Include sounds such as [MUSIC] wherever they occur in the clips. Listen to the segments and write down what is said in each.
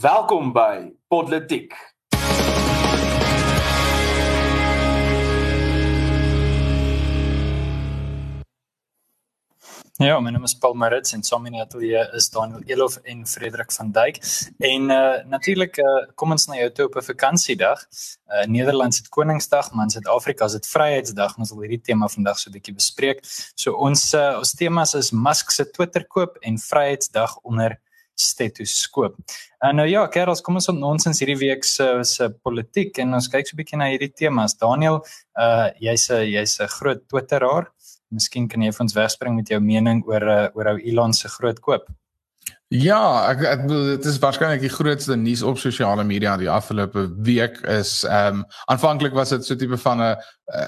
Welkom by Podletiek. Ja, my naam is Paul Maritz en saam in die ateljee is Daniel Elof en Frederik van Duyk. En uh natuurlik uh kom ons na jou toe op 'n vakansiedag. Uh Nederland se Koningsdag, maar in Suid-Afrika is dit Vryheidsdag. Ons wil hierdie tema vandag so 'n bietjie bespreek. So ons uh ons temas is Musk se Twitter koop en Vryheidsdag onder stetoskoop. En nou ja, Kerels, kom ons op ons hierdie week se se politiek en ons kyk so 'n bietjie na hierdie temas. Daniel, uh jy's 'n jy's 'n groot Twitteraar. Miskien kan jy vir ons wegspring met jou mening oor uh, oor ou Elon se groot koop. Ja, ek ek bedoel dit is waarskynlik die grootste nuus op sosiale media die afgelope week is ehm um, aanvanklik was dit so tipe van 'n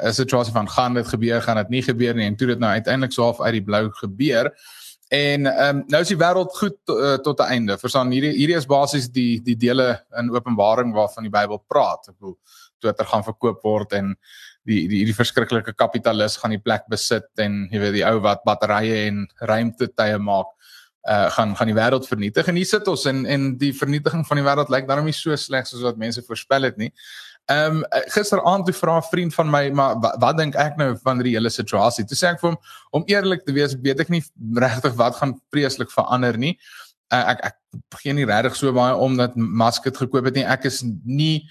'n situasie van gaan dit gebeur, gaan dit nie gebeur nie en toe dit nou uiteindelik so half uit die blou gebeur. En ehm um, nou is die wêreld goed uh, tot 'n einde. Verstaan hierdie hierdie is basies die die dele in Openbaring waarvan die Bybel praat. Ek bedoel Twitter gaan verkoop word en die die hierdie verskriklike kapitalis gaan die plek besit en jy weet die ou wat batterye en ruimtetye maak uh gaan gaan die wêreld vernietig en hier sit ons en en die vernietiging van die wêreld lyk daarom nie so sleg soos wat mense voorspel het nie. Ehm um, gisteraand toe vra 'n vriend van my maar wat, wat dink ek nou van die hele situasie? Toe sê ek vir hom om eerlik te wees, weet ek nie regtig wat gaan vreeslik verander nie. Uh, ek ek begin nie regtig so baie omdat Musk dit gekoop het nie. Ek is nie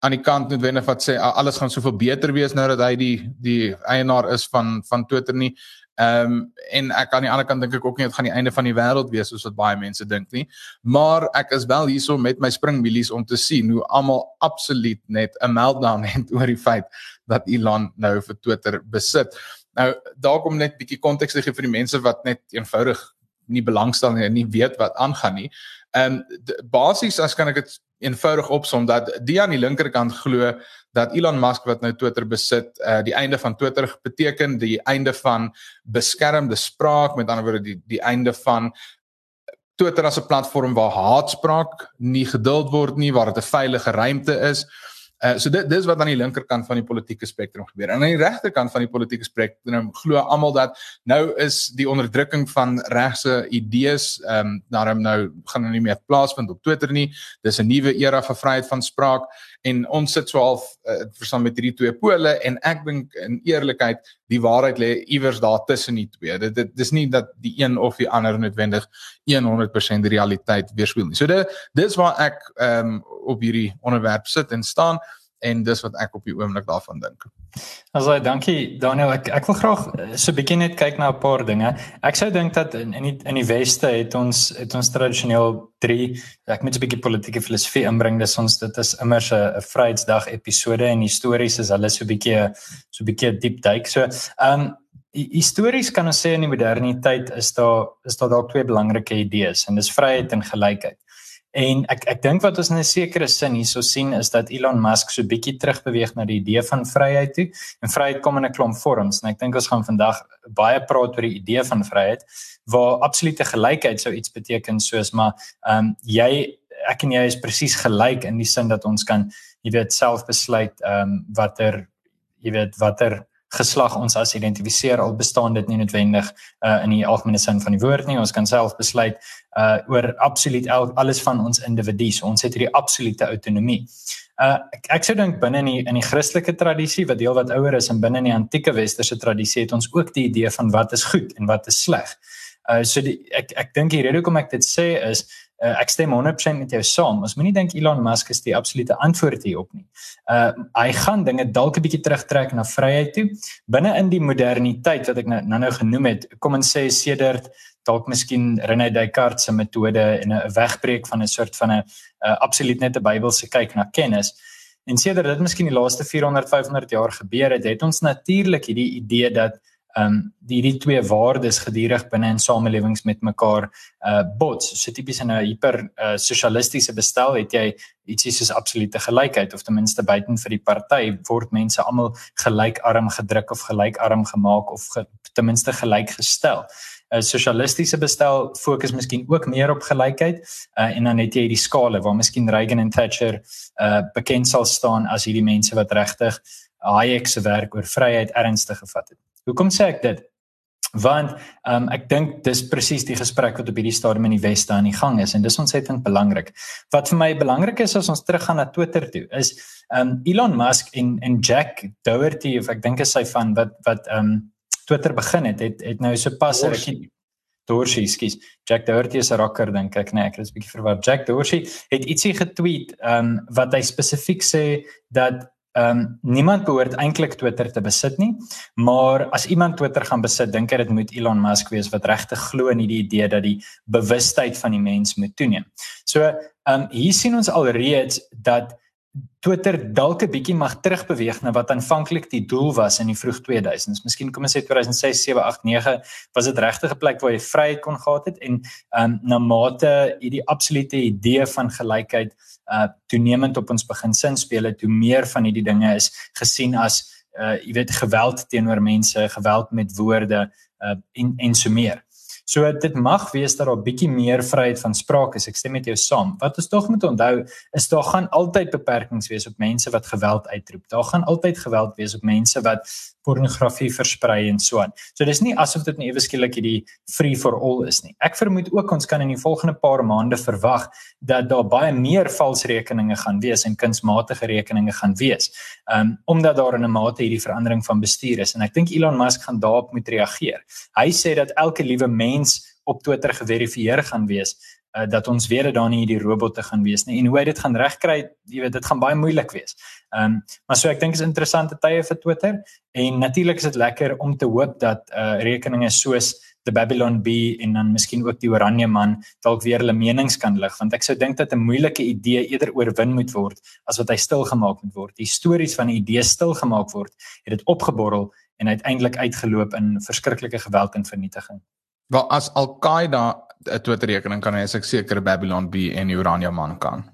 aan die kant noodwendig wat sê alles gaan soveel beter wees nou dat hy die die eienaar is van van Twitter nie. Ehm um, en ek aan die ander kant dink ek ook nie dit gaan die einde van die wêreld wees soos wat baie mense dink nie. Maar ek is wel hierso met my springmielies om te sien hoe almal absoluut net 'n meltdown [LAUGHS] het oor die feit dat Elon nou vir Twitter besit. Nou daar kom net bietjie konteks te gee vir die mense wat net eenvoudig nie belangstel nie en nie weet wat aangaan nie. Ehm um, basies as kan ek dit eenvoudig opsom dat die aan die linkerkant glo dat Elon Musk wat nou Twitter besit, uh die einde van Twitter beteken die einde van beskermde spraak, met ander woorde die die einde van Twitter as 'n platform waar haatspraak nie geduld word nie, waar dit 'n veilige ruimte is. Uh so dit dis wat aan die linkerkant van die politieke spektrum gebeur. En aan die regterkant van die politieke spektrum glo almal dat nou is die onderdrukking van regse idees ehm um, daarom nou gaan nou nie meer plaasvind op Twitter nie. Dis 'n nuwe era van vryheid van spraak en ons sit so half uh, verstaan met hierdie twee pole en ek dink in eerlikheid die waarheid lê iewers daar tussen die twee. Dit dit dis nie dat die een of die ander noodwendig 100% die realiteit weerspieël nie. So dit dis waar ek ehm um, op hierdie onderwerp sit en staan en dis wat ek op die oomblik daarvan dink. Also dankie Daniel. Ek ek wil graag eh, so 'n bietjie net kyk na 'n paar dinge. Ek sou dink dat in in die, in die weste het ons het ons tradisioneel 3 ek moet 'n bietjie politieke filosofie inbring. Dis ons dit is immer 'n 'n Vryheidsdag episode en histories is hulle so 'n bietjie so 'n bietjie diep duik. So, ehm um, histories kan ons sê in die moderniteit is daar is daar dalk twee belangrike idees en dis vryheid en gelykheid. En ek ek dink wat ons in 'n sekere sin hierso sien is dat Elon Musk so bietjie terugbeweeg na die idee van vryheid toe. En vryheid kom in 'n klomp vorms en ek dink ons gaan vandag baie praat oor die idee van vryheid waar absolute gelykheid sou iets beteken soos maar ehm um, jy ek en jy is presies gelyk in die sin dat ons kan jy weet self besluit ehm um, watter jy weet watter geslag ons as identifiseer al bestaan dit nie noodwendig uh, in die algemene sin van die woord nie ons kan self besluit uh, oor absoluut alles van ons individues ons het hierdie absolute autonomie. Uh, ek, ek sou dink binne in die in die Christelike tradisie wat deel wat ouer is en binne in die antieke westerse tradisie het ons ook die idee van wat is goed en wat is sleg. Uh, so die, ek ek dink die rede hoekom ek dit sê is uh, ek stem 100% met jou saam. Ons moenie dink Elon Musk is die absolute antwoord hierop nie. Uh hy gaan dinge dalk 'n bietjie terugtrek na vryheid toe binne in die moderniteit wat ek nou nou, nou genoem het. Kom ons sê sedert dalk miskien René Descartes se metode en 'n wegbreek van 'n soort van 'n uh, absoluut net 'n Bybelse kyk na kennis. En sedert dit miskien die laaste 400 500 jaar gebeur het, het ons natuurlik hierdie idee dat ehm um, die hierdie twee waardes gedurig binne in samelewings met mekaar uh bots. So tipies in 'n hiper uh, sosialistiese bestel het jy ietsie soos absolute gelykheid of ten minste buiten vir die party word mense almal gelykarm gedruk of gelykarm gemaak of ge, ten minste gelyk gestel. 'n uh, Sosialistiese bestel fokus miskien ook meer op gelykheid uh, en dan het jy hierdie skale waar miskien Reagan en Thatcher uh bekend sal staan as hierdie mense wat regtig Hayek se werk oor vryheid ernstig gevat het. Hoekom sê ek dit? want um, ek dink dis presies die gesprek wat op hierdie stadium in die weste aan die gang is en dis ontsettend belangrik. Wat vir my belangrik is as ons teruggaan na Twitter toe is um, Elon Musk en en Jack Doherty of ek dink is sy van wat wat um, Twitter begin het het het nou so pas rukkie Dorsey, skus. Jack Doherty is 'n rocker dink ek, nee, ek is 'n bietjie verwar. Jack Dorsey het ietsie getweet, um, wat hy spesifiek sê dat ehm um, niemand behoort eintlik Twitter te besit nie, maar as iemand Twitter gaan besit, dink ek dit moet Elon Musk wees wat regtig glo in hierdie idee dat die bewustheid van die mens moet toeneem. So, ehm um, hier sien ons alreeds dat Twitter dalk 'n bietjie mag terugbeweeg na wat aanvanklik die doel was in die vroeg 2000s. Miskien kom ons sê 2006, 7, 8, 9 was dit regtig 'n plek waar jy vryheid kon gehad het en um, na mate hierdie absolute idee van gelykheid uh toenemend op ons begin sin speel het, hoe meer van hierdie dinge is gesien as uh jy weet geweld teenoor mense, geweld met woorde uh en en so meer. So dit mag wees dat daar 'n bietjie meer vryheid van spraak is. Ek stem met jou saam. Wat ons tog moet onthou is daar gaan altyd beperkings wees op mense wat geweld uitroep. Daar gaan altyd geweld wees op mense wat pornografie versprei en so aan. So dis nie asof dit net ewe skielik hierdie free for all is nie. Ek vermoed ook ons kan in die volgende paar maande verwag dat daar baie meer valse rekeninge gaan wees en kunsmatige rekeninge gaan wees. Um omdat daar in 'n mate hierdie verandering van bestuur is en ek dink Elon Musk gaan daarop moet reageer. Hy sê dat elke liewe mens op Twitter geverifieer gaan wees uh, dat ons weet dat daar nie die robotte gaan wees nie en hoe hy dit gaan regkry, jy weet dit gaan baie moeilik wees. Ehm um, maar so ek dink is interessante tye vir Twitter en natuurlik is dit lekker om te hoop dat uh rekeninge soos the Babylon Bee en dan miskien ook die Oranje man dalk weer hulle menings kan lig want ek sou dink dat 'n moeilike idee eerder oorwin moet word as wat hy stil gemaak moet word. Die stories van 'n idee stil gemaak word, het dit opgeborrel en uiteindelik uitgeloop in verskriklike geweld en vernietiging. Wel as Al-Qaeda 'n Twitter rekening kan hê, is ek seker Babylon B en Urania man kan.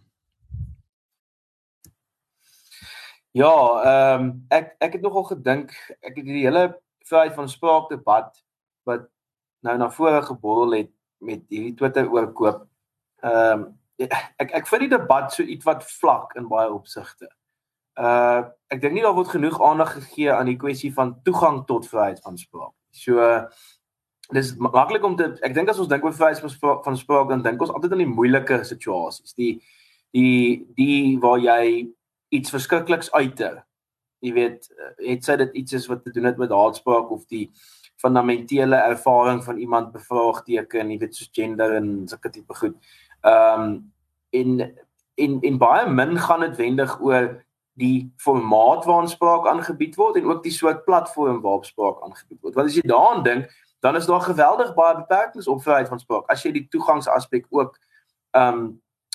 Ja, ehm um, ek ek het nogal gedink ek het die hele vryheid van spraak debat wat nou na vore geborrel het met hierdie Twitter oorkoop. Ehm um, ek ek vind die debat so iets wat vlak in baie opsigte. Uh ek dink nie daar word genoeg aandag gegee aan die kwessie van toegang tot vryheid van spraak. So dis maklik om te ek dink as ons dink oor vryheid van spraak dan dink ons altyd aan die moeilike situasies. Die die die waar jy iets verskrikliks uiter. Jy weet, het sy dit iets is wat te doen het met haatspraak of die fundamentele ervaring van iemand bevraagteken, jy weet soos gender en sulke tipe goed. Ehm um, in in in baie min gaan dit wendig oor die formaat waarin spraak aangebied word en ook die soort platform waarop spraak aangebied word. Want as jy daaraan dink, dan is daar geweldig baie beperkings op vryheid van spraak as jy die toegangsaspek ook um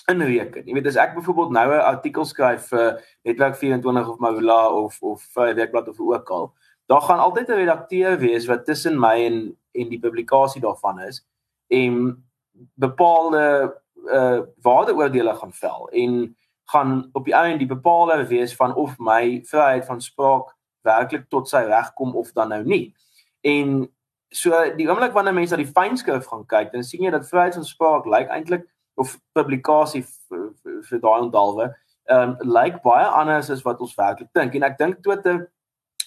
inreken. Jy weet as ek byvoorbeeld nou 'n artikel skryf vir Netwerk 24 of Marula of of vir Werkblad of ook al, daar gaan altyd 'n redakteur wees wat tussen my en en die publikasie daarvan is en bepaalde uh waardeoordele gaan vel en gaan op die einde die bepaler wees van of my vryheid van spraak werklik tot sy reg kom of dan nou nie. En so die oomblik wanneer mense na die fynskrif gaan kyk, dan sien jy dat vryheid van spraak lyk like eintlik of publikasie vir daai onthaalwe, ehm um, lyk like baie anders as wat ons werklik dink. En ek dink Twitter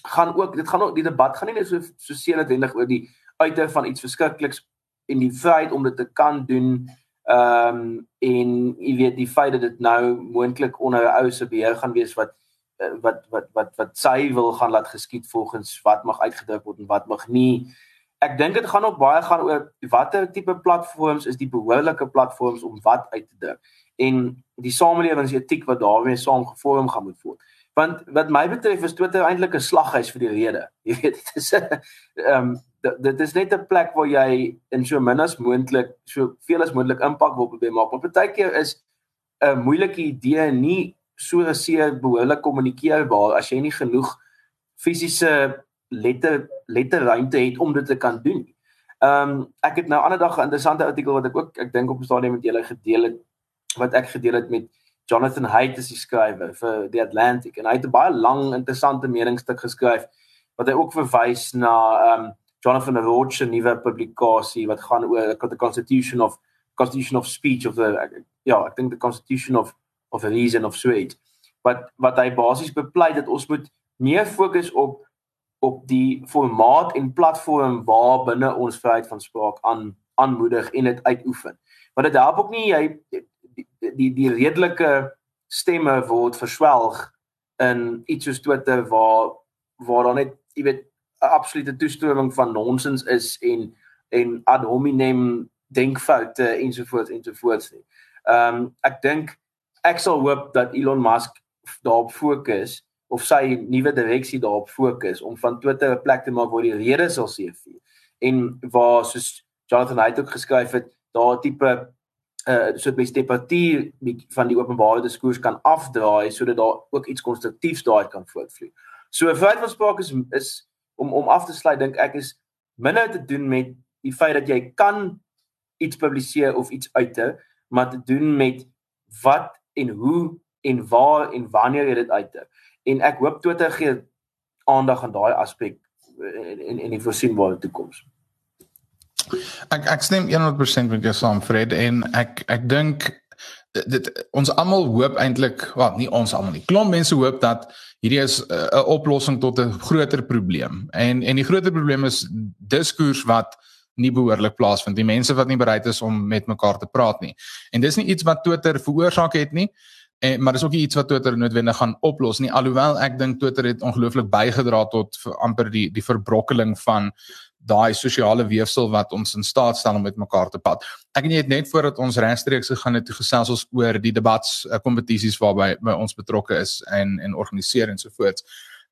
gaan ook dit gaan ook die debat gaan nie net so so seer noodwendig oor die uiter van iets verskrikliks en die vryheid om dit te kan doen ehm um, en jy weet die feit dat dit nou moontlik onder 'n ou se beheer gaan wees wat wat wat wat wat sy wil gaan laat geskied volgens wat mag uitgedruk word en wat mag nie ek dink dit gaan ook baie gaan oor watter tipe platforms is die behoorlike platforms om wat uit te druk en die samelewingsetiek wat daarmee saamgevorm gaan moet word. Want wat my betref is Twitter eintlik 'n slaghuis vir die rede. [LAUGHS] Jy weet dit is 'n ehm dit is net 'n plek waar jy in so min as moontlik so veel as moontlik impak wil probeer maak. Maar partykeer is 'n moeilike idee nie so seer behoorlik kommunikeerbaar as jy nie genoeg fisiese letter letterruimte het om dit te kan doen. Ehm um, ek het nou ander dag 'n interessante artikel wat ek ook ek dink op 'n stadium met julle gedeel het wat ek gedeel het met Jonathan Haidt as die skrywer vir The Atlantic en hy het 'n baie lang interessante meningsstuk geskryf wat hy ook verwys na ehm um, Jonathan Roach se nuwe publikasie wat gaan oor the constitution of constitution of speech of the ja, ek dink the constitution of of reason of sweet. Wat wat hy basies bepleit dat ons moet meer fokus op op die formaat en platform waar binne ons vryheid van spraak aan aanmoedig en dit uitoefen. Want dit help ook nie jy die die, die redelike stemme word verswelg in iets soos Twitter waar waar dan net jy weet 'n absolute toestroming van nonsens is en en ad hominem denkfoute ensovoorts ensovoorts nie. Ehm um, ek dink ek sal hoop dat Elon Musk daarop fokus of sy nuwe direksie daarop fokus om van Twitter 'n plek te maak waar die rede sal seëvier en waar soos Jonathan Haidt ook geskryf het, daar tipe uh so 'n temperatuur van die openbare diskurs kan afdraai sodat daar ook iets konstruktiefs daaruit kan voortvloei. So feit van spraak is is om om af te sluit dink ek is minder te doen met die feit dat jy kan iets publiseer of iets uite, maar te doen met wat en hoe en waar en wanneer jy dit uite. En ek hoop Twitter gee aandag aan daai aspek in in die voorsienbare toekoms. Ek ek stem 100% met jou saam Fred en ek ek dink dit ons almal hoop eintlik, wel nie ons almal nie. Klomp mense hoop dat hierdie is eh, 'n uh, oplossing tot 'n groter probleem. En en die groter probleem is diskurs wat nie behoorlik plaasvind. Die mense wat nie bereid is om met mekaar te praat nie. En dis nie iets wat Twitter veroorsaak het nie. En maar dis ook nie iets wat Twitter noodwendig gaan oplos nie. Alhoewel ek dink Twitter het ongelooflik bygedra tot amper die die verbrokkeling van daai sosiale weefsel wat ons in staat stel om met mekaar te pad. Ek en jy het net voordat ons regstreeks gegaan het gesels ons oor die debats uh, kompetisies waarby by ons betrokke is en en organiseer en so voort.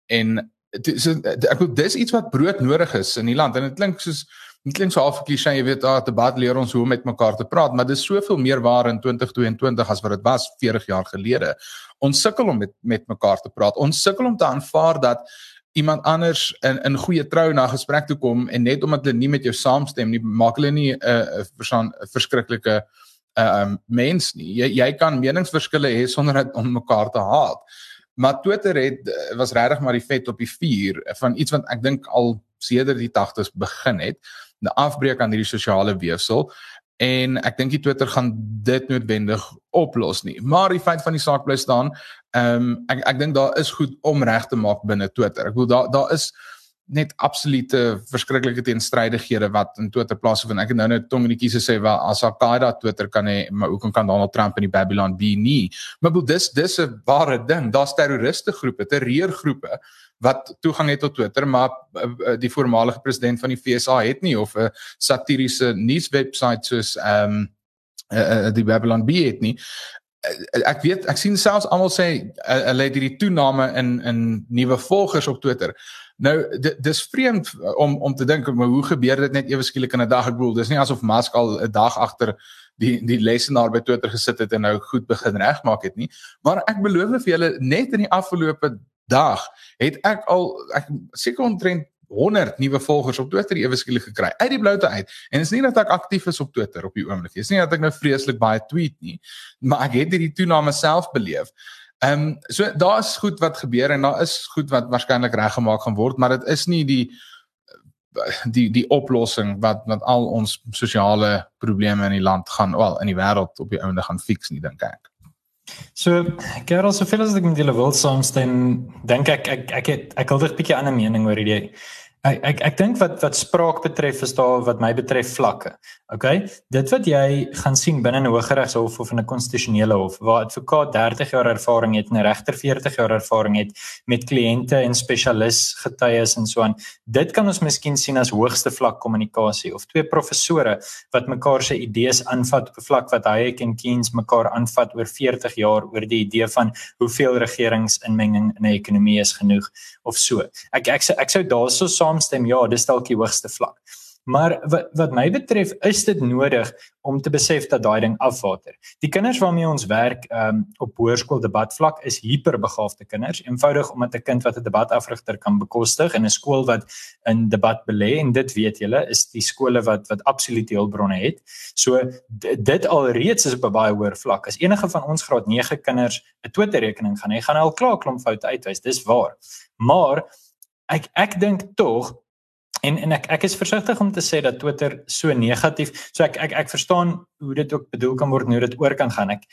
En dis ek bedoel dis iets wat brood nodig is in die land en dit klink soos dit klink so half klise jy weet ah debat leer ons hoe om met mekaar te praat maar dis soveel meer waar in 2022 as wat dit was 40 jaar gelede. Ons sukkel om met met mekaar te praat. Ons sukkel om te aanvaar dat iemand anders in in goeie trou na gesprek toe kom en net omdat hulle nie met jou saamstem nie maak hulle nie 'n uh, 'n verstaan 'n verskriklike uh, um mens nie. Jy jy kan meningsverskille hê sonder dit om mekaar te haat. Maar Twitter het uh, was regtig maar die vet op die vuur van iets wat ek dink al sedert die 80's begin het, afbreek aan hierdie sosiale weefsel en ek dink Twitter gaan dit noodwendig oplos nie. Maar die feit van die saak bly staan, ehm um, ek ek dink daar is goed om reg te maak binne Twitter. Ek bedoel daar daar is net absolute verskriklike teenstrydighede wat in Twitter plaasvind. Ek het nou net tong in die kies gesê wel as Al-Qaeda Twitter kan hê, maar hoe kan Donald Trump in die Babylon be nie? Maar bedoel dis dis 'n ware ding. Daar's terroriste groepe, terreurgroepe wat toegang het tot Twitter, maar uh, uh, die voormalige president van die FSA het nie of 'n satiriese nuuswebwerf soos ehm um, uh, die Babylon B het nie. Ek weet ek sien selfs almal sê hulle het hierdie toename in in nuwe volgers op Twitter. Nou dis vreemd om om te dink maar hoe gebeur dit net ewe skielik in 'n dag ek bedoel dis nie asof Musk al 'n dag agter die die lesenaar by Twitter gesit het en nou goed begin regmaak het nie maar ek beloof vir julle net in die afgelope dag het ek al ek seker omtrent 100 nuwe volgers op Twitter ewe skielik gekry uit die bloute uit. En dit is nie dat ek aktief is op Twitter op die oomblik nie. Dit is nie dat ek nou vreeslik baie tweet nie, maar ek het hierdie toename self beleef. Ehm um, so daar's goed wat gebeur en daar is goed wat waarskynlik reggemaak gaan word, maar dit is nie die die die oplossing wat wat al ons sosiale probleme in die land gaan wel in die wêreld op die ouende gaan fix nie dink ek. So, Karel, soveel as ek met julle wil saamstem, dink ek ek ek het ek wil 'n bietjie ander mening oor hierdie Ek ek ek dink wat wat spraak betref is daar wat my betref vlakke. OK? Dit wat jy gaan sien binne 'n hooggeregshof of in 'n konstitusionele hof waar 'n advokaat 30 jaar ervaring het en 'n regter 40 jaar ervaring het met kliënte en spesialis getuies en so aan. Dit kan ons miskien sien as hoogste vlak kommunikasie of twee professore wat mekaar se idees aanvat op 'n vlak wat Hayek en Keynes mekaar aanvat oor 40 jaar oor die idee van hoeveel regeringsinmenging in 'n ekonomie is genoeg of so. Ek ek ek sou daarso saamstem ja, dis dalk die hoogste vlak. Maar wat wat my betref is dit nodig om te besef dat daai ding afwater. Die kinders waarmee ons werk um, op hoërskool debatvlak is hiperbegaafde kinders, eenvoudig omdat 'n kind wat 'n debatafrigter kan bekostig in 'n skool wat in debat belê en dit weet julle is die skole wat wat absoluut hulpbronne het. So dit alreeds is op 'n baie hoër vlak. As enige van ons graad 9 kinders 'n Twitter rekening gaan hê, gaan hy al klaar klomp foute uitwys. Dis waar. Maar ek ek dink tog En en ek ek is versigtig om te sê dat Twitter so negatief. So ek ek ek verstaan hoe dit ook bedoel kan word en hoe dit oor kan gaan. Ek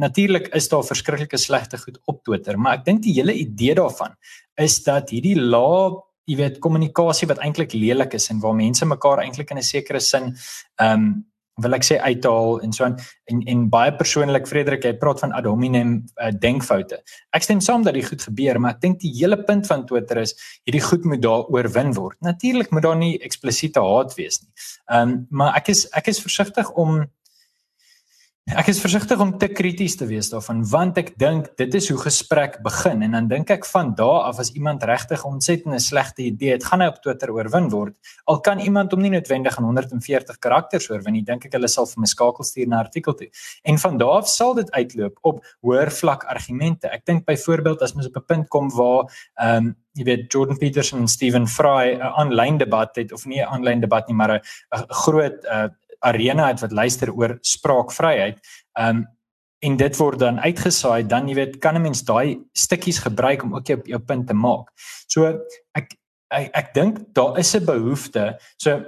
natuurlik is daar verskriklike slegte goed op Twitter, maar ek dink die hele idee daarvan is dat hierdie lae jy weet kommunikasie wat eintlik lelik is en waar mense mekaar eintlik in 'n sekere sin ehm um, wil ek sê uithaal en so aan en en baie persoonlik Frederik jy praat van ad hominem uh, denkfoute. Ek stem saam dat dit goed gebeur, maar ek dink die hele punt van Twitter is hierdie goed moet daar oorwin word. Natuurlik moet daar nie eksplisiete haat wees nie. Ehm um, maar ek is ek is versigtig om Ek is versigtig om te krities te wees daarvan want ek dink dit is hoe gesprek begin en dan dink ek van daar af as iemand regtig ontsettend 'n slegte idee het, gaan hy op Twitter oorwin word. Al kan iemand hom nie noodwendig in 140 karakters oorwin nie, dink ek hulle sal vir my skakel stuur na artikel toe. En van daar af sal dit uitloop op hoër vlak argumente. Ek dink byvoorbeeld as mens op 'n punt kom waar ehm um, jy weet Jordan Peterson en Stephen Fry 'n aanlyn debat het of nie 'n aanlyn debat nie, maar 'n groot uh, arena het wat luister oor spraakvryheid. Um en dit word dan uitgesaai, dan jy weet kan 'n mens daai stukkies gebruik om ook jou jou punt te maak. So ek ek, ek dink daar is 'n behoefte. So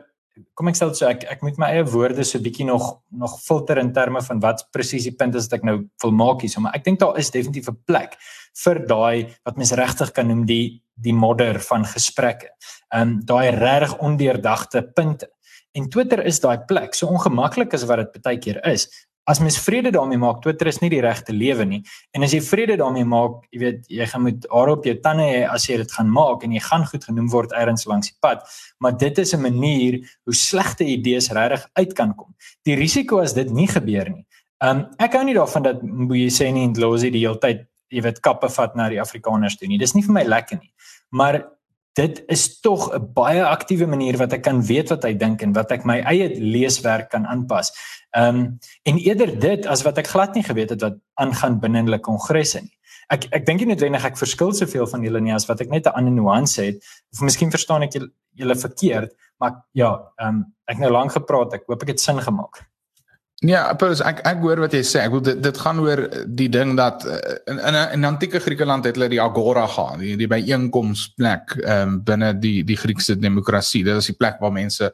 kom ek dit so ek ek moet my eie woorde so bietjie nog nog filter in terme van wat presies die punt is wat ek nou wil maak hier. So maar ek dink daar is definitief 'n plek vir daai wat mens regtig kan noem die die modder van gesprekke. Ehm um, daai regtig ondeurdagte punte. En Twitter is daai plek. So ongemaklik as wat dit baie keer is. As mens vrede daarmee maak, Twitter is nie die regte lewe nie. En as jy vrede daarmee maak, jy weet, jy gaan moet haar op jou tande hê as jy dit gaan maak en jy gaan goed genoem word eers langs die pad. Maar dit is 'n manier hoe slegte idees regtig uit kan kom. Die risiko as dit nie gebeur nie. Um ek hou nie daarvan dat jy sê nie en losie die hele tyd, jy weet, kappe vat na die Afrikaners toe nie. Dis nie vir my lekker nie. Maar dit is tog 'n baie aktiewe manier wat ek kan weet wat hy dink en wat ek my eie leeswerk kan aanpas. Ehm um, en eerder dit as wat ek glad nie geweet het wat aangaan binne hulle kongresse nie. Ek ek dink nie noodwendig ek verskil soveel van julle nie as wat ek net 'n ander nuance het of miskien verstaan ek julle verkeerd, maar ja, ehm um, ek nou lank gepraat, ek hoop ek het sin gemaak. Ja, Paulus, ek ek hoor wat jy sê. Ek wil dit dit gaan oor die ding dat uh, in in in antieke Griekeland het hulle die agora gehad, die die byeenkomsplek ehm um, binne die die Griekse demokrasie. Dit is die plek waar mense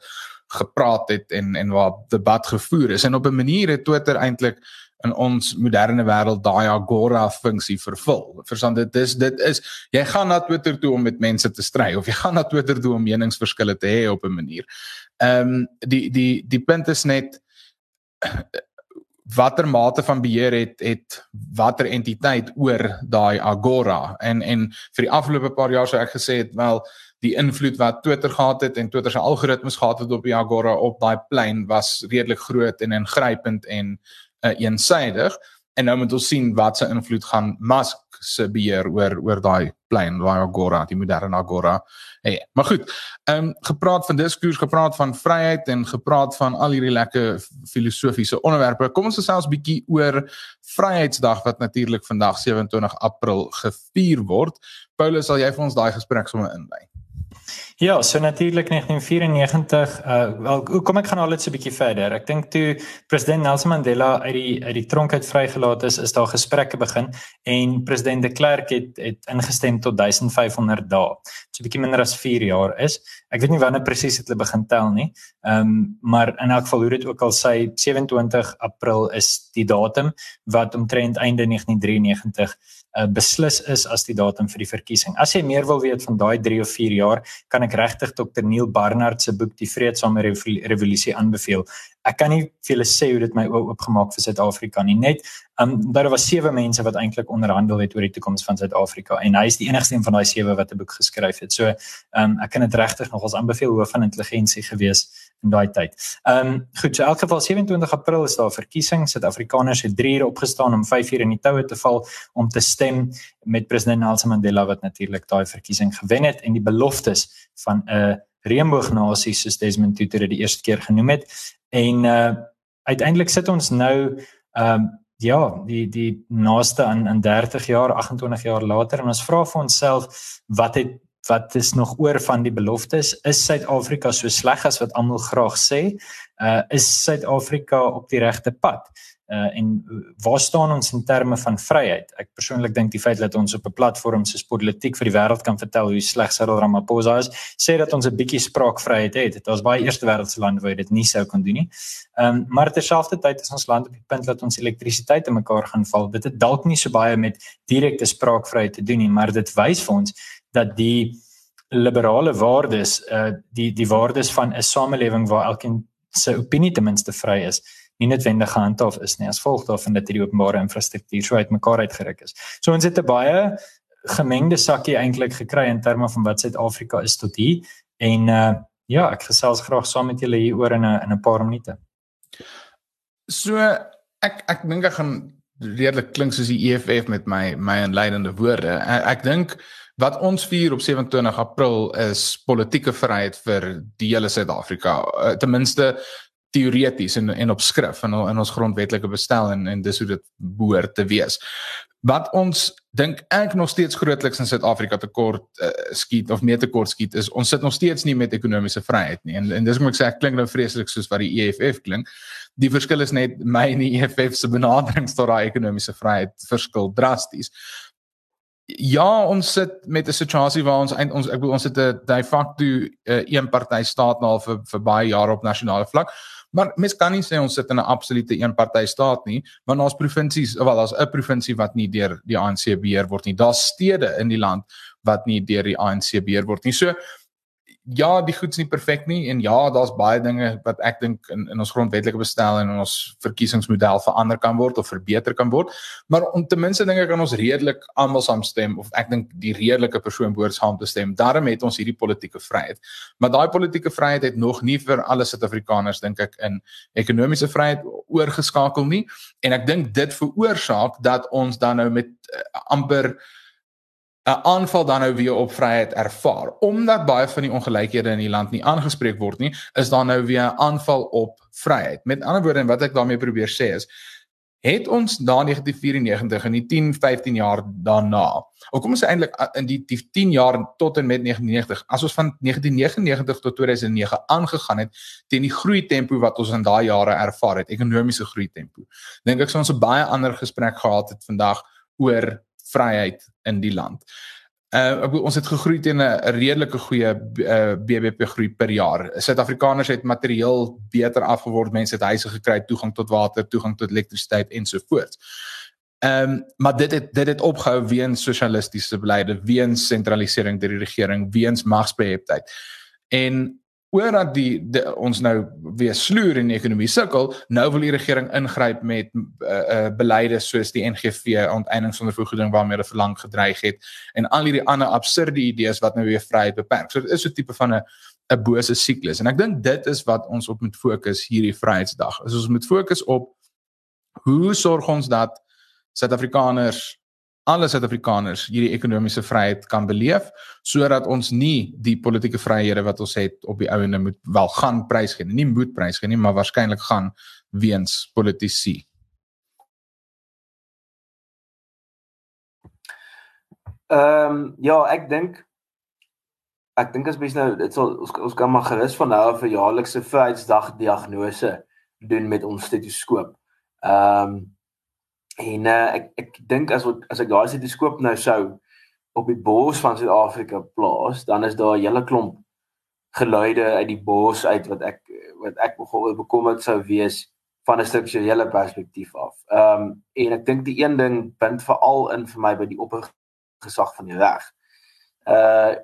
gepraat het en en waar debat gevoer is. En op 'n manier het Twitter eintlik in ons moderne wêreld daai agora funksie vervul. Verstaan dit is dit is jy gaan na Twitter toe om met mense te stry of jy gaan na Twitter toe om meningsverskille te hê op 'n manier. Ehm um, die die die punt is net watter mate van beheer het het watter entiteit oor daai agora? En en vir die afgelope paar jaar sou ek gesê het wel die invloed wat Twitter gehad het en Twitter se algoritmes gehad het op die agora op daai plein was redelik groot en ingrypend en uh, eensaidig en nou moet ons sien wat se invloed gaan Musk se beheer oor oor daai plein daai agora die moderne agora Hey, maar goed. Ehm um, gepraat van diskurs, gepraat van vryheid en gepraat van al hierdie lekker filosofiese onderwerpe. Kom ons gesels 'n bietjie oor Vryheidsdag wat natuurlik vandag 27 April gevier word. Paulus, sal jy vir ons daai gesprek sommer inlei? Ja, so natuurlik 1994, uh wel kom ek gaan al net so 'n bietjie verder. Ek dink toe president Nelson Mandela uit die uit die tronk uit vrygelaat is, is daar gesprekke begin en president de Klerk het het ingestem tot 1500 dae. So 'n bietjie minder as 4 jaar is. Ek weet nie wanneer presies het hulle begin tel nie. Ehm um, maar in elk geval hoe dit ook al sê 27 April is die datum wat omtrent einde 1993 uh, beslis is as die datum vir die verkiesing. As jy meer wil weet van daai 3 of 4 jaar, kan ek regtig Dr Neil Barnard se boek Die Vreedsame Revolusie aanbeveel. Ek kan nie vir julle sê hoe dit my oë oopgemaak vir Suid-Afrika nie. Net um daar was sewe mense wat eintlik onderhandel het oor die toekoms van Suid-Afrika en hy is die enigste een van daai sewe wat 'n boek geskryf het. So um ek kan dit regtig nogals aanbeveel hoe van intelligensie gewees in daai tyd. Um goed, so in elk geval 27 April is daar verkiesing. Suid-Afrikaners het 3 ure opgestaan om 5 ure in die toue te val om te stem met president Nelson Mandela wat natuurlik daai verkiesing gewen het en die beloftes van 'n uh, reënboognasie soos Desmond Tutu dit die eerste keer genoem het. En uh uiteindelik sit ons nou um, ja die die naaste aan in 30 jaar 28 jaar later en ons vra vir onsself wat het wat is nog oor van die beloftes? Is Suid-Afrika so sleg as wat almal graag sê? Uh is Suid-Afrika op die regte pad uh en waar staan ons in terme van vryheid? Ek persoonlik dink die feit dat ons op 'n platform soos politiek vir die wêreld kan vertel hoe sleg Cyril Ramaphosa is, sê dat ons 'n bietjie spraakvryheid het. Dit was baie eerste wêreldse lande waar dit nie sou kon doen nie. Ehm um, maar terselfdertyd is ons land op die punt dat ons elektrisiteit in mekaar gaan val. Dit het dalk nie so baie met direkte spraakvryheid te doen nie, maar dit wys vir ons dat die liberale waardes, uh die die waardes van 'n samelewing waar elkeen se opinie ten minste vry is, nie noodwendig gehandhaaf is nie as gevolg daarvan dat hierdie openbare infrastruktuur so uitmekaar uitgeruk is. So ons het 'n baie gemengde sakkie eintlik gekry in terme van wat Suid-Afrika is tot hier en uh ja, ek gesels graag saam met julle hier oor in 'n in 'n paar minute. So ek ek dink ek gaan redelik klink soos die EFF met my my inleidende woorde. Ek, ek dink wat ons vier op 27 April is politieke vryheid vir die hele Suid-Afrika. Uh, ten minste teoreties en en op skrif en in ons grondwetlike bestel en en dis hoe dit behoort te wees. Wat ons dink ek nog steeds grootliks in Suid-Afrika tekort uh, skiet of meer tekort skiet is ons sit nog steeds nie met ekonomiese vryheid nie. En en dis moet ek sê ek klink nou vreeslik soos wat die EFF klink. Die verskil is net my en die EFF se benaderings tot daai ekonomiese vryheid verskil drasties. Ja, ons sit met 'n situasie waar ons eind, ons ek bedoel ons het 'n de facto uh, een party staat nou vir vir baie jare op nasionale vlak. Maar mens kan nie sê ons sit in 'n absolute eenpartytjie staat nie, want ons provinsies, wel daar's 'n provinsie wat nie deur die ANC beheer word nie. Daar's stede in die land wat nie deur die ANC beheer word nie. So ja, die goed's nie perfek nie en ja, daar's baie dinge wat ek dink in in ons grondwetlike bestel en in ons verkiesingsmodel verander kan word of verbeter kan word. Maar om ten minste dinge kan ons redelik almal saamstem of ek dink die redelike persoon behoort saam te stem. Daarom het ons hierdie politieke vryheid. Maar daai politieke vryheid het nog nie vir alle Suid-Afrikaners dink ek in ekonomiese vryheid oorgeskakel nie en ek dink dit veroorsaak dat ons dan nou met uh, amper 'n aanval dan nou weer op vryheid ervaar. Omdat baie van die ongelykhede in die land nie aangespreek word nie, is daar nou weer 'n aanval op vryheid. Met ander woorde, wat ek daarmee probeer sê is het ons na 1994 in die 10, 15 jaar daarna. Of kom ons sê eintlik in die, die 10 jaar tot en met 1990, as ons van 1999 tot 2009 aangegaan het teen die groei tempo wat ons in daai jare ervaar het, ekonomiese groei tempo. Dink ek sou ons 'n baie ander gesprek gehad het vandag oor vryheid in die land. Uh ons het gegroei teen 'n redelike goeie uh, BBP groei per jaar. Suid-Afrikaners het materieel beter afgeword, mense het huise gekry, toegang tot water, toegang tot elektrisiteit ensovoorts. Ehm um, maar dit het dit het opgehou weens sosialistiese beleide, weens sentralisering deur die regering, weens magsbeheptheid. En omdat die, die ons nou weer sloer in die ekonomie sukkel, nou wil die regering ingryp met uh, uh beleide soos die NGV onteiening sonder vergoeding waarmee hulle verlang gedreig het en al hierdie ander absurde idees wat nou weer vryheid beperk. So dit is so 'n tipe van 'n 'n bose siklus en ek dink dit is wat ons op moet fokus hierdie Vryheidsdag. Is ons moet fokus op hoe sorg ons dat Suid-Afrikaners alle Suid-Afrikaners hierdie ekonomiese vryheid kan beleef sodat ons nie die politieke vryhede wat ons het op die ouene moet wel gaan prys gee nie moet prys gee nie maar waarskynlik gaan weens politici. Ehm um, ja, ek dink ek dink as mens nou dit sal ons ons kan maar gerus van nou af 'n jaarlikse vryheidsdag diagnose doen met ons stetoskoop. Ehm um, En uh, ek ek dink as as ek daai stetoskoop nou sou op die bors van Suid-Afrika plaas, dan is daar 'n hele klomp geluide uit die bors uit wat ek wat ek nogal bekommerd sou wees van 'n strukturele perspektief af. Ehm um, en ek dink die een ding punt veral in vir my by die oppergesag van die reg. Uh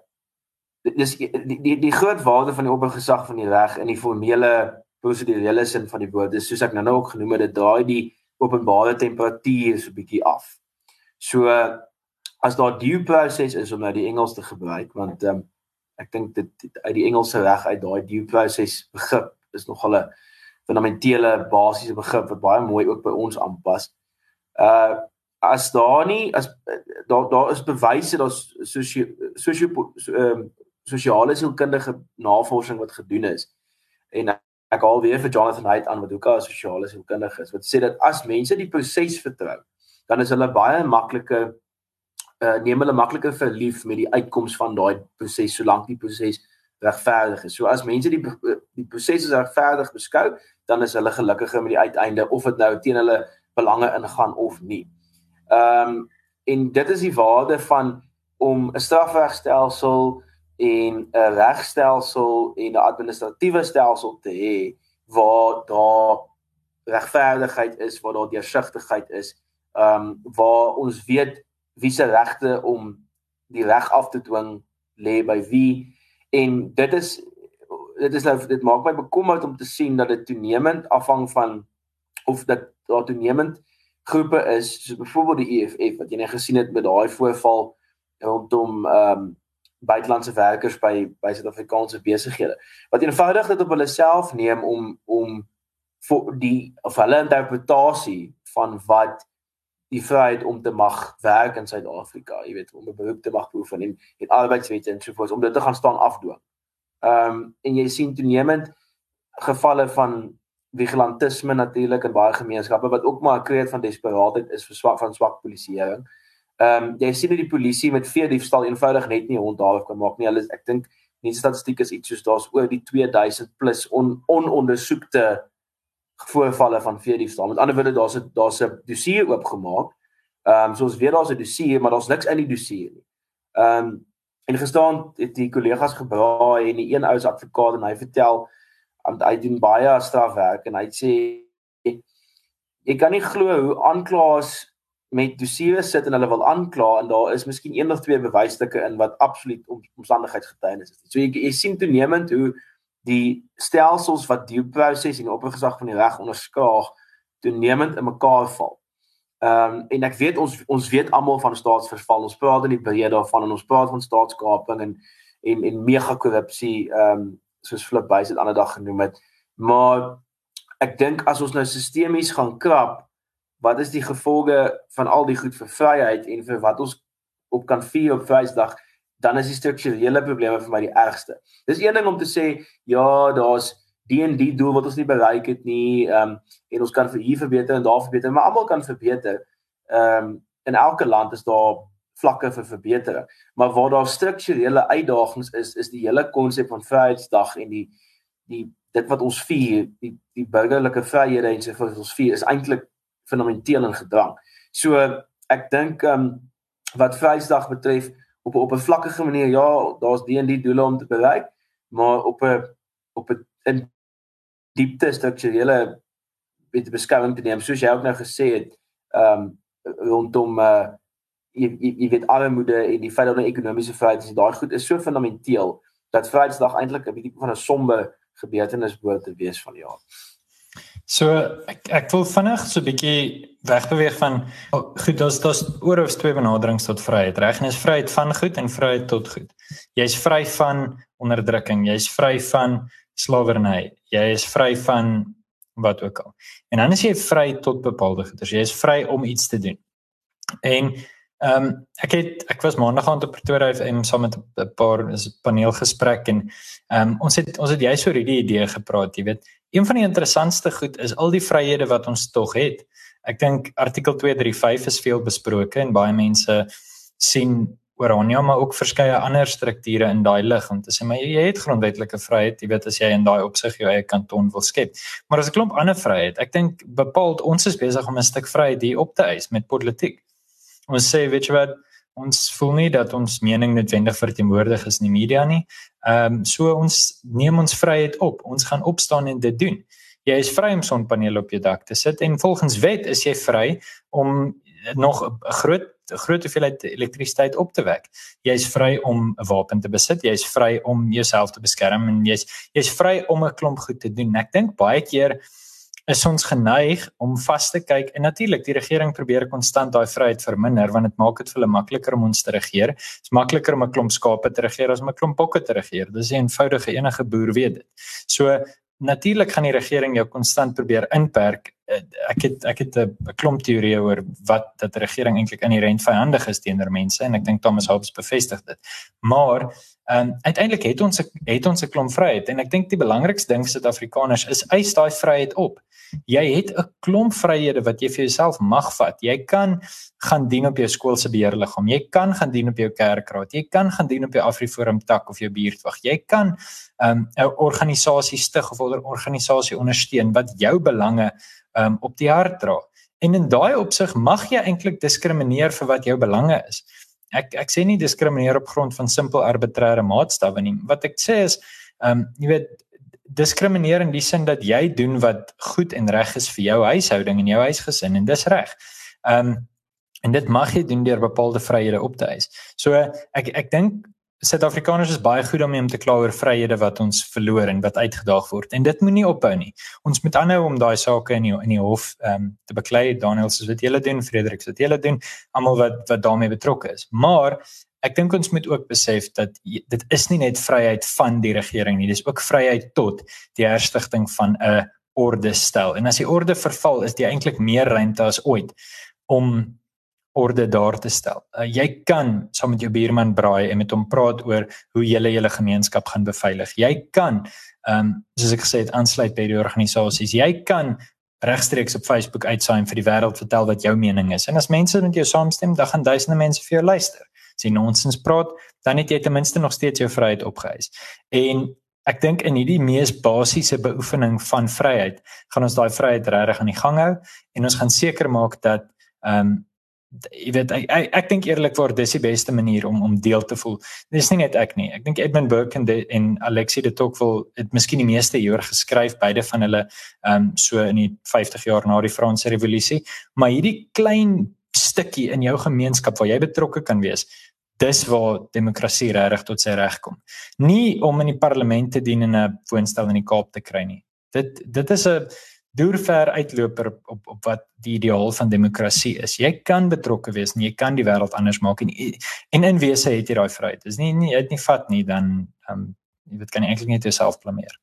dis die die die groot waarde van die oppergesag van die reg in die formele prosedurele sin van die woord is soos ek nou nou ook genoem het, dit draai die openbare temperatuur so bietjie af. So as daar due process is om nou die Engels te gebruik want ehm um, ek dink dit uit die Engelse reg uit daai due process begrip is nog 'n fundamentele basiese begrip wat baie mooi ook by ons aanpas. Uh as daar nie as daar daar is bewyse dat sosio sosio ehm sosiale sielkundige navorsing wat gedoen is en ek haal weer vir Jonathan Haidt aan wat ook 'n sosiale sielkundige is wat sê dat as mense die proses vertrou, dan is hulle baie maklike uh neem hulle makliker verlief met die uitkoms van daai proses solank die proses regverdig is. So as mense die die proses as regverdig beskou, dan is hulle gelukkiger met die uiteinde of dit nou teen hulle belange ingaan of nie. Ehm um, en dit is die waarde van om 'n strafregstelsel en 'n regstelsel en 'n administratiewe stelsel te hê waar daar regverdigheid is, waar daar deursigtigheid is, ehm um, waar ons weet wie se regte om die reg af te dwing lê by wie. En dit is dit is nou dit maak my bekommerd om te sien dat dit toenemend afhang van of dat daar toenemend groepe is soos byvoorbeeld die EFF wat jy net gesien het met daai voorval rondom ehm um, buitelandse werkers by by Suid-Afrikaanse besighede wat eenvoudig dit op hulle self neem om om vir die of hulle interpretasie van wat die vryheid om te mag werk in Suid-Afrika, jy weet, om 'n beroep te mag beoefen en en arbeidswette en so voort om dit te gaan staan afdwing. Ehm um, en jy sien toenemend gevalle van vigilantisme natuurlik in baie gemeenskappe wat ook maar 'n kreet van desperaatheid is vir swak van swak polisieering. Um, jy sien dat die polisie met vee diefstal eenvoudig net nie hondhaaf kan maak nie. Hulle ek dink nie statistiek is iets soos daar's oor die 2000 plus on, onondersoekte voorvalle van vee diefstal. Met ander woorde daar's 'n daar's 'n dossier oopgemaak. Ehm um, soos weer daar's 'n dossier, maar daar's niks in die dossier nie. Ehm um, en gestaan het die kollegas gebraai en die een ou se advokaat en hy vertel want hy doen baie strafwerk en hy sê jy kan nie glo hoe aanklaers met dossiere sit en hulle wil aankla en daar is miskien een of twee bewysstukke in wat absoluut om, omstandigheidsgetuienis is. So jy, jy sien toenemend hoe die stelsels wat due proses en oppergesag van die reg onderskaag toenemend in mekaar val. Ehm um, en ek weet ons ons weet almal van staatsverval. Ons praat in die breë daarvan en ons praat van staatskaping en en en mega korrupsie ehm um, soos Flip Buys dit ander dag genoem het. Maar ek dink as ons nou sistemies gaan krap, wat is die gevolge van al die goed vir vryheid en vir wat ons op kan vier op Vrydag, dan is die strukturele probleme vir my die ergste. Dis een ding om te sê ja, daar's die en die doel wat ons nie bereik het nie, ehm um, en ons kan vir hier verbeter en daar verbeter, maar almal kan verbeter. Ehm um, in elke land is daar vlakke vir verbetering. Maar waar daar strukturele uitdagings is, is die hele konsep van Vryheidsdag en die die dit wat ons vier, die die burgerlike vryhede en so wat ons vier is eintlik fundamenteel in gedrang. So ek dink ehm um, wat Vryheidsdag betref op 'n vlakkige manier ja, daar's die en die doele om te bereik, maar op 'n op 'n in diepte strukturele weet beskouing te neem soos jy ook nou gesê het ehm um, rondom uh jy, jy, weet armoede en die feit dat die ekonomiese vryheid is daai goed is so fundamenteel dat Vryheidsdag eintlik 'n bietjie van 'n somber gebeurtenis behoort te wees van die jaar. So ek ek wil vinnig so 'n bietjie wegbeweeg van oh, goed daar's daar's oor of twee benaderings tot vryheid. Reg en is vryheid van goed en vryheid tot goed. Jy's vry van onderdrukking, jy's vry van slawerny, jy is vry van wat ook al. En dan is jy vry tot bepaalde goeders. Jy is vry om iets te doen. En Ehm um, ek het ek was maandag aan te Pretoria FM saam met 'n paar is 'n paneelgesprek en ehm um, ons het ons het jy so hierdie idee gepraat, jy weet. Een van die interessantste goed is al die vryhede wat ons tog het. Ek dink artikel 235 is veel besproke en baie mense sien Orania maar ook verskeie ander strukture in daai lig. Om te sê maar jy het grondwetlike vryheid, jy weet as jy in daai opsig jou eie kanton wil skep. Maar as 'n klomp ander vryheid, ek dink bepaald ons is besig om 'n stuk vryheid hier op te eis met politiek. Ons sê weet jy wat ons voel nie dat ons mening noodwendig verteenwoordig is in die media nie. Ehm um, so ons neem ons vryheid op. Ons gaan opstaan en dit doen. Jy is vry om sonpanele op jou dak te sit en volgens wet is jy vry om nog 'n groot groot hoeveelheid elektrisiteit op te wek. Jy's vry om 'n wapen te besit, jy's vry om jouself te beskerm en jy's jy's vry om 'n klomp goed te doen. Ek dink baie keer is ons geneig om vas te kyk en natuurlik die regering probeer konstant daai vryheid verminder want dit maak dit vir hulle makliker om ons te regeer. Dit is makliker om 'n klomp skape te regeer as om 'n klomp bokke te regeer. Dis 'n eenvoudige enige boer weet dit. So natuurlik gaan die regering jou konstant probeer inperk. Eh, ek het ek het 'n klomp teorieë oor wat dat die regering eintlik inherënt vyandig is teenoor mense en ek dink Thomas Hobbes bevestig dit. Maar ehm um, uiteindelik het ons het ons 'n klomp vryheid en ek dink die belangrikste ding vir Suid-Afrikaners is eis daai vryheid op. Jy het 'n klomp vryhede wat jy vir jouself mag vat. Jy kan gaan dien op jou skool se beheerliggaam. Jy kan gaan dien op jou kerkraad. Jy kan gaan dien op jou Afriforum tak of jou buurtwag. Jy kan um, 'n um, organisasie stig of 'n organisasie ondersteun wat jou belange um, op die hart dra. En in daai opsig mag jy eintlik diskrimineer vir wat jou belange is. Ek ek sê nie diskrimineer op grond van simpel arbitreëre maatstawwe nie. Wat ek sê is, ehm um, jy weet diskrimineer in die sin dat jy doen wat goed en reg is vir jou huishouding en jou huisgesin en dis reg. Ehm um, en dit mag jy doen deur bepaalde vryhede op te eis. So ek ek dink Suid-Afrikaners is baie goed daarmee om te kla oor vryhede wat ons verloor en wat uitgedaag word en dit moenie ophou nie. Ons moet aanhou om daai sake in die in die hof ehm um, te beklei. Daniel sê wat julle doen, Frederik sê wat julle doen, almal wat wat daarmee betrokke is. Maar ek dink ons moet ook besef dat dit is nie net vryheid van die regering nie, dis ook vryheid tot die herstigting van 'n orde stel. En as die orde verval, is dit eintlik meer ruimte as ooit om orde daar te stel. Uh, jy kan saam met jou buurman braai en met hom praat oor hoe jy julle gemeenskap gaan beveilig. Jy kan ehm um, soos ek gesê het aansluit by die organisasies. Jy kan regstreeks op Facebook uitsaai en vir die wêreld vertel wat jou mening is. En as mense met jou saamstem, dan gaan duisende mense vir jou luister as jy nonsens praat, dan het jy ten minste nog steeds jou vryheid opgeëis. En ek dink in hierdie mees basiese beoefening van vryheid, gaan ons daai vryheid regtig aan die gang hou en ons gaan seker maak dat ehm um, jy weet ek ek, ek dink eerlikwaar dis die beste manier om om deel te voel. Dis nie net ek nie. Ek dink Edmund Burke en, de, en Alexie de Tocqueville het miskien die meeste hieroor geskryf beide van hulle ehm um, so in die 50 jaar na die Franse revolusie, maar hierdie klein stukkie in jou gemeenskap waar jy betrokke kan wees. Dis waar demokrasie regtig tot sy reg kom. Nie om in die parlement te dien en 'n woonstel in die Kaap te kry nie. Dit dit is 'n duurver uitloper op op wat die ideaal van demokrasie is. Jy kan betrokke wees en jy kan die wêreld anders maak en en in wese het jy daai vryheid. Dis nie nie dit nie vat nie dan um, jy weet kan jy eintlik net jouself blameer.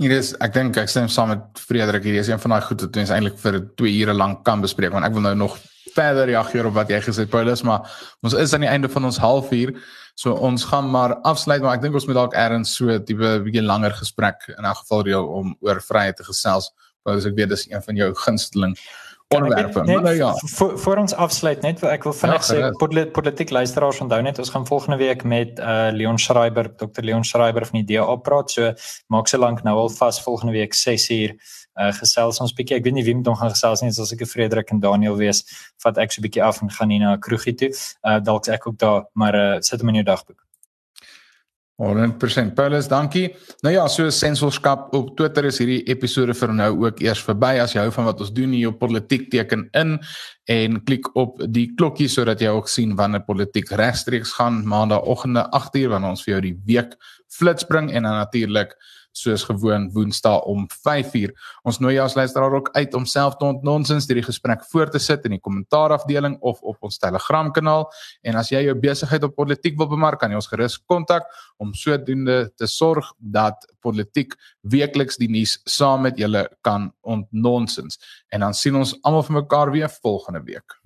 Hier is ek dink ek stem saam met Frederik hier is een van daai goed wat ons eintlik vir 2 ure lank kan bespreek want ek wil nou nog verder reageer op wat jy gesê het Paulus maar ons is aan die einde van ons halfuur so ons gaan maar afsluit maar ek dink ons moet dalk eers so 'n tipe bietjie langer gesprek in 'n geval reël om oor vryheid te gesels. Paulus ek weet dis een van jou gunsteling onderwerpe. Maar nou ja. Voor voor ons afsluit net ek wil vinnig ja, sê politiek luisteraars onthou net ons gaan volgende week met uh Leon Schreiber, Dr Leon Schreiber van die DA praat. So maak se lank nou al vas volgende week 6 uur uh gesels ons bietjie. Ek weet nie wie met hom gaan gesels nie, as ek Frederik en Daniel wees, vat ek so bietjie af en gaan hier na 'n kroegie toe. Uh dalk ek ook daar, maar uh sit hom in jou dagboek. 100% Paulus, dankie. Nou ja, so sensorskap op Twitter is hierdie episode vir nou ook eers verby. As jy hou van wat ons doen hier op Politiek teken in en klik op die klokkie sodat jy ook sien wanneer Politiek regstreeks gaan maandagooggende 8uur wanneer ons vir jou die week flits bring en dan natuurlik soos gewoon Woensdae om 5uur. Ons nooi jou as luisteraar ook uit om self te ontnonsens hierdie gesprek voor te sit in die kommentaarafdeling of op ons Telegram kanaal. En as jy jou besigheid op politiek wil bemark, kan jy ons gerus kontak om sodoende te sorg dat politiek weekliks die nuus saam met julle kan ontnonsens. En dan sien ons almal vir mekaar weer volgende week.